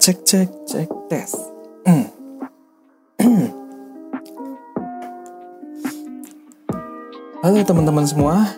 cek cek cek tes. Halo teman-teman semua,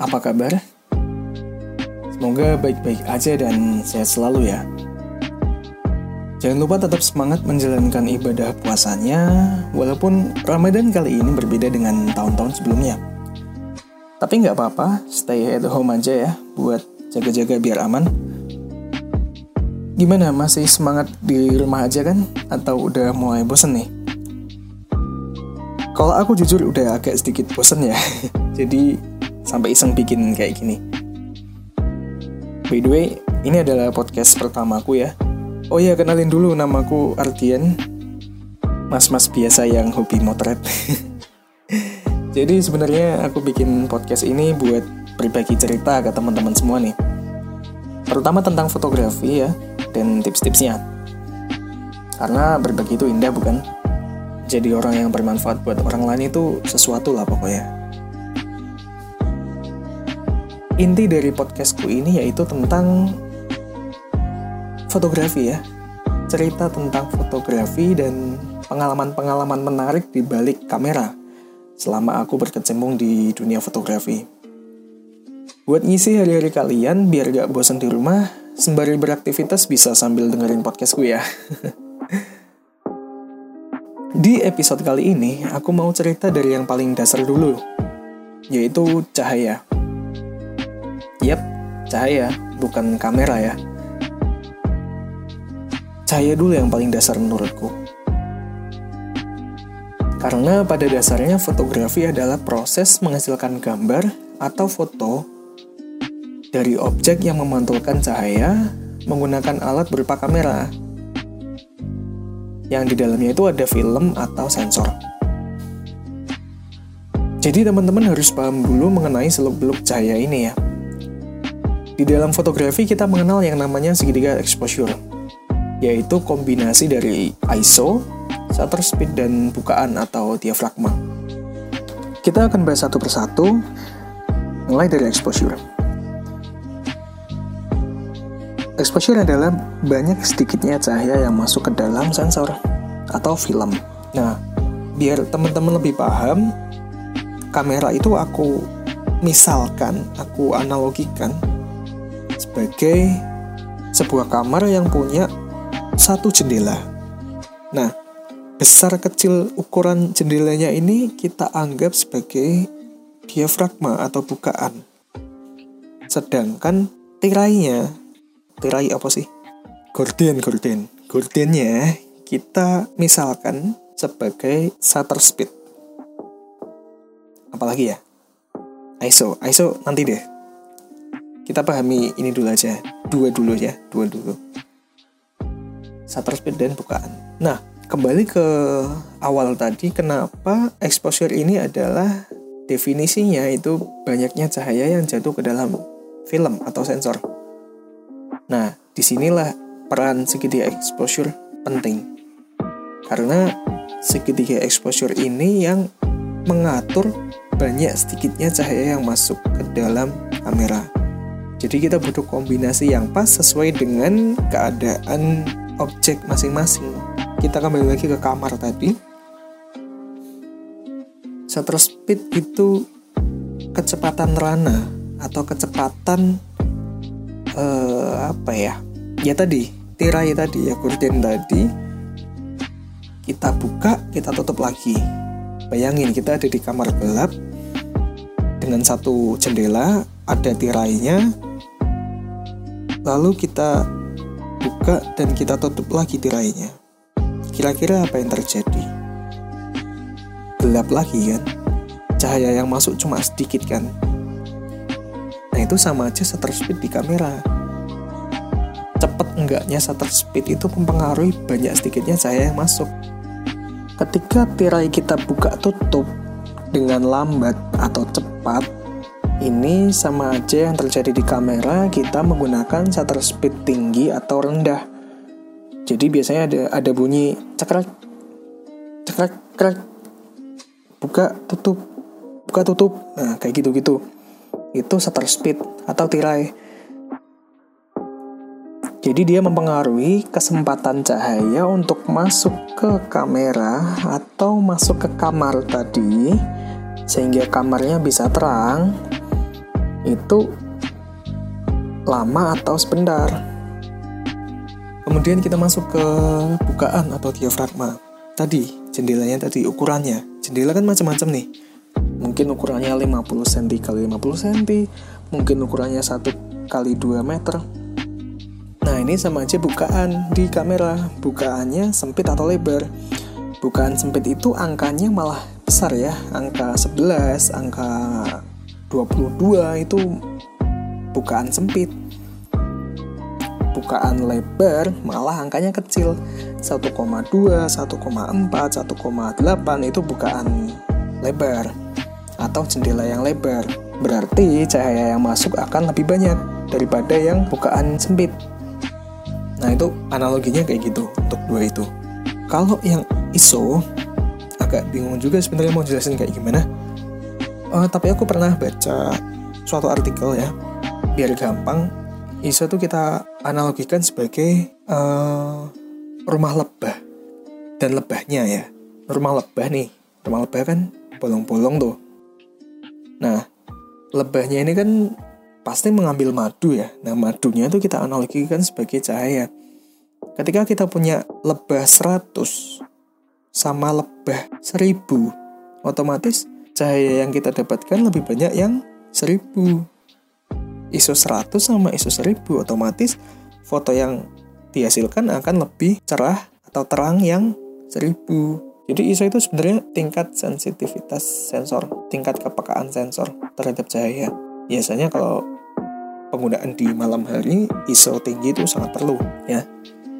apa kabar? Semoga baik-baik aja dan sehat selalu ya. Jangan lupa tetap semangat menjalankan ibadah puasanya, walaupun Ramadan kali ini berbeda dengan tahun-tahun sebelumnya. Tapi nggak apa-apa, stay at home aja ya, buat jaga-jaga biar aman. Gimana, masih semangat di rumah aja kan? Atau udah mulai bosen nih? Kalau aku jujur udah agak sedikit bosen ya, jadi sampai iseng bikin kayak gini. By the way, ini adalah podcast pertamaku ya. Oh ya, kenalin dulu namaku Ardian. Mas-mas biasa yang hobi motret. Jadi sebenarnya aku bikin podcast ini buat berbagi cerita ke teman-teman semua nih. Terutama tentang fotografi ya dan tips-tipsnya. Karena berbagi itu indah bukan? Jadi orang yang bermanfaat buat orang lain itu sesuatu lah pokoknya. Inti dari podcastku ini yaitu tentang fotografi ya. Cerita tentang fotografi dan pengalaman-pengalaman menarik di balik kamera selama aku berkecimpung di dunia fotografi. Buat ngisi hari-hari kalian biar gak bosan di rumah, sembari beraktivitas bisa sambil dengerin podcastku ya. Di episode kali ini, aku mau cerita dari yang paling dasar dulu, yaitu cahaya. Yap, cahaya, bukan kamera ya. Cahaya dulu yang paling dasar menurutku. Karena pada dasarnya fotografi adalah proses menghasilkan gambar atau foto dari objek yang memantulkan cahaya menggunakan alat berupa kamera yang di dalamnya itu ada film atau sensor. Jadi teman-teman harus paham dulu mengenai seluk-beluk cahaya ini ya. Di dalam fotografi kita mengenal yang namanya segitiga exposure, yaitu kombinasi dari ISO, shutter speed, dan bukaan atau diafragma. Kita akan bahas satu persatu, mulai dari exposure. Exposure adalah banyak sedikitnya cahaya yang masuk ke dalam sensor atau film. Nah, biar teman-teman lebih paham, kamera itu aku misalkan, aku analogikan sebagai sebuah kamar yang punya satu jendela. Nah, besar kecil ukuran jendelanya ini kita anggap sebagai diafragma atau bukaan. Sedangkan tirainya tirai apa sih? Gorden, gorden. Gordennya kita misalkan sebagai shutter speed. Apalagi ya? ISO, ISO nanti deh. Kita pahami ini dulu aja, dua dulu ya, dua dulu. Shutter speed dan bukaan. Nah, kembali ke awal tadi, kenapa exposure ini adalah definisinya itu banyaknya cahaya yang jatuh ke dalam film atau sensor. Nah, di sinilah peran segitiga exposure penting. Karena segitiga exposure ini yang mengatur banyak sedikitnya cahaya yang masuk ke dalam kamera. Jadi kita butuh kombinasi yang pas sesuai dengan keadaan objek masing-masing. Kita kembali lagi ke kamar tadi. Shutter speed itu kecepatan rana atau kecepatan uh, apa ya? Ya tadi tirai tadi ya gorden tadi. Kita buka kita tutup lagi. Bayangin kita ada di kamar gelap dengan satu jendela ada tirainya. Lalu kita buka dan kita tutup lagi tirainya. Kira-kira apa yang terjadi? Gelap lagi kan? Cahaya yang masuk cuma sedikit kan itu sama aja shutter speed di kamera. Cepet enggaknya shutter speed itu mempengaruhi banyak sedikitnya cahaya yang masuk. Ketika tirai kita buka tutup dengan lambat atau cepat, ini sama aja yang terjadi di kamera kita menggunakan shutter speed tinggi atau rendah. Jadi biasanya ada ada bunyi cekrek, cekrek, cekrek, buka tutup, buka tutup. Nah kayak gitu-gitu itu shutter speed atau tirai. Jadi dia mempengaruhi kesempatan cahaya untuk masuk ke kamera atau masuk ke kamar tadi sehingga kamarnya bisa terang itu lama atau sebentar. Kemudian kita masuk ke bukaan atau diafragma. Tadi jendelanya tadi ukurannya. Jendela kan macam-macam nih. Mungkin ukurannya 50 cm kali 50 cm, mungkin ukurannya 1 kali 2 meter, Nah ini sama aja bukaan di kamera. Bukaannya sempit atau lebar? Bukaan sempit itu angkanya malah besar ya. Angka 11, angka 22 itu bukaan sempit. Bukaan lebar malah angkanya kecil. 1,2, 1,4, 1,8 itu bukaan lebar Atau jendela yang lebar Berarti cahaya yang masuk akan lebih banyak daripada yang bukaan sempit Nah itu analoginya kayak gitu untuk dua itu. Kalau yang ISO agak bingung juga sebenarnya mau jelasin kayak gimana. Uh, tapi aku pernah baca suatu artikel ya, biar gampang. ISO tuh kita analogikan sebagai uh, rumah lebah dan lebahnya ya. Rumah lebah nih, rumah lebah kan bolong-bolong tuh. Nah, lebahnya ini kan pasti mengambil madu ya. Nah, madunya itu kita analogikan sebagai cahaya. Ketika kita punya lebah 100 sama lebah 1000, otomatis cahaya yang kita dapatkan lebih banyak yang 1000. ISO 100 sama ISO 1000 otomatis foto yang dihasilkan akan lebih cerah atau terang yang 1000. Jadi ISO itu sebenarnya tingkat sensitivitas sensor, tingkat kepekaan sensor terhadap cahaya. Biasanya kalau penggunaan di malam hari ISO tinggi itu sangat perlu ya.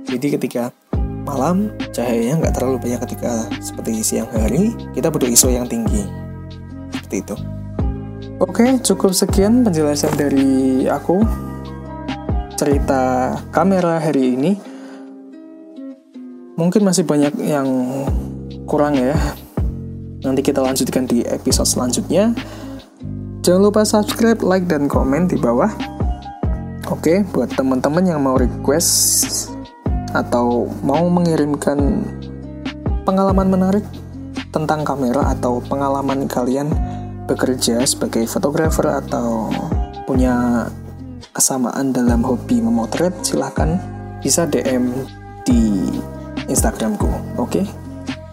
Jadi ketika malam cahayanya nggak terlalu banyak. Ketika seperti siang hari kita butuh ISO yang tinggi. Seperti itu. Oke cukup sekian penjelasan dari aku. Cerita kamera hari ini. Mungkin masih banyak yang kurang ya nanti kita lanjutkan di episode selanjutnya Jangan lupa subscribe, like, dan komen di bawah. Oke, buat teman-teman yang mau request atau mau mengirimkan pengalaman menarik tentang kamera atau pengalaman kalian bekerja sebagai fotografer atau punya kesamaan dalam hobi memotret, silahkan bisa DM di Instagramku. Oke,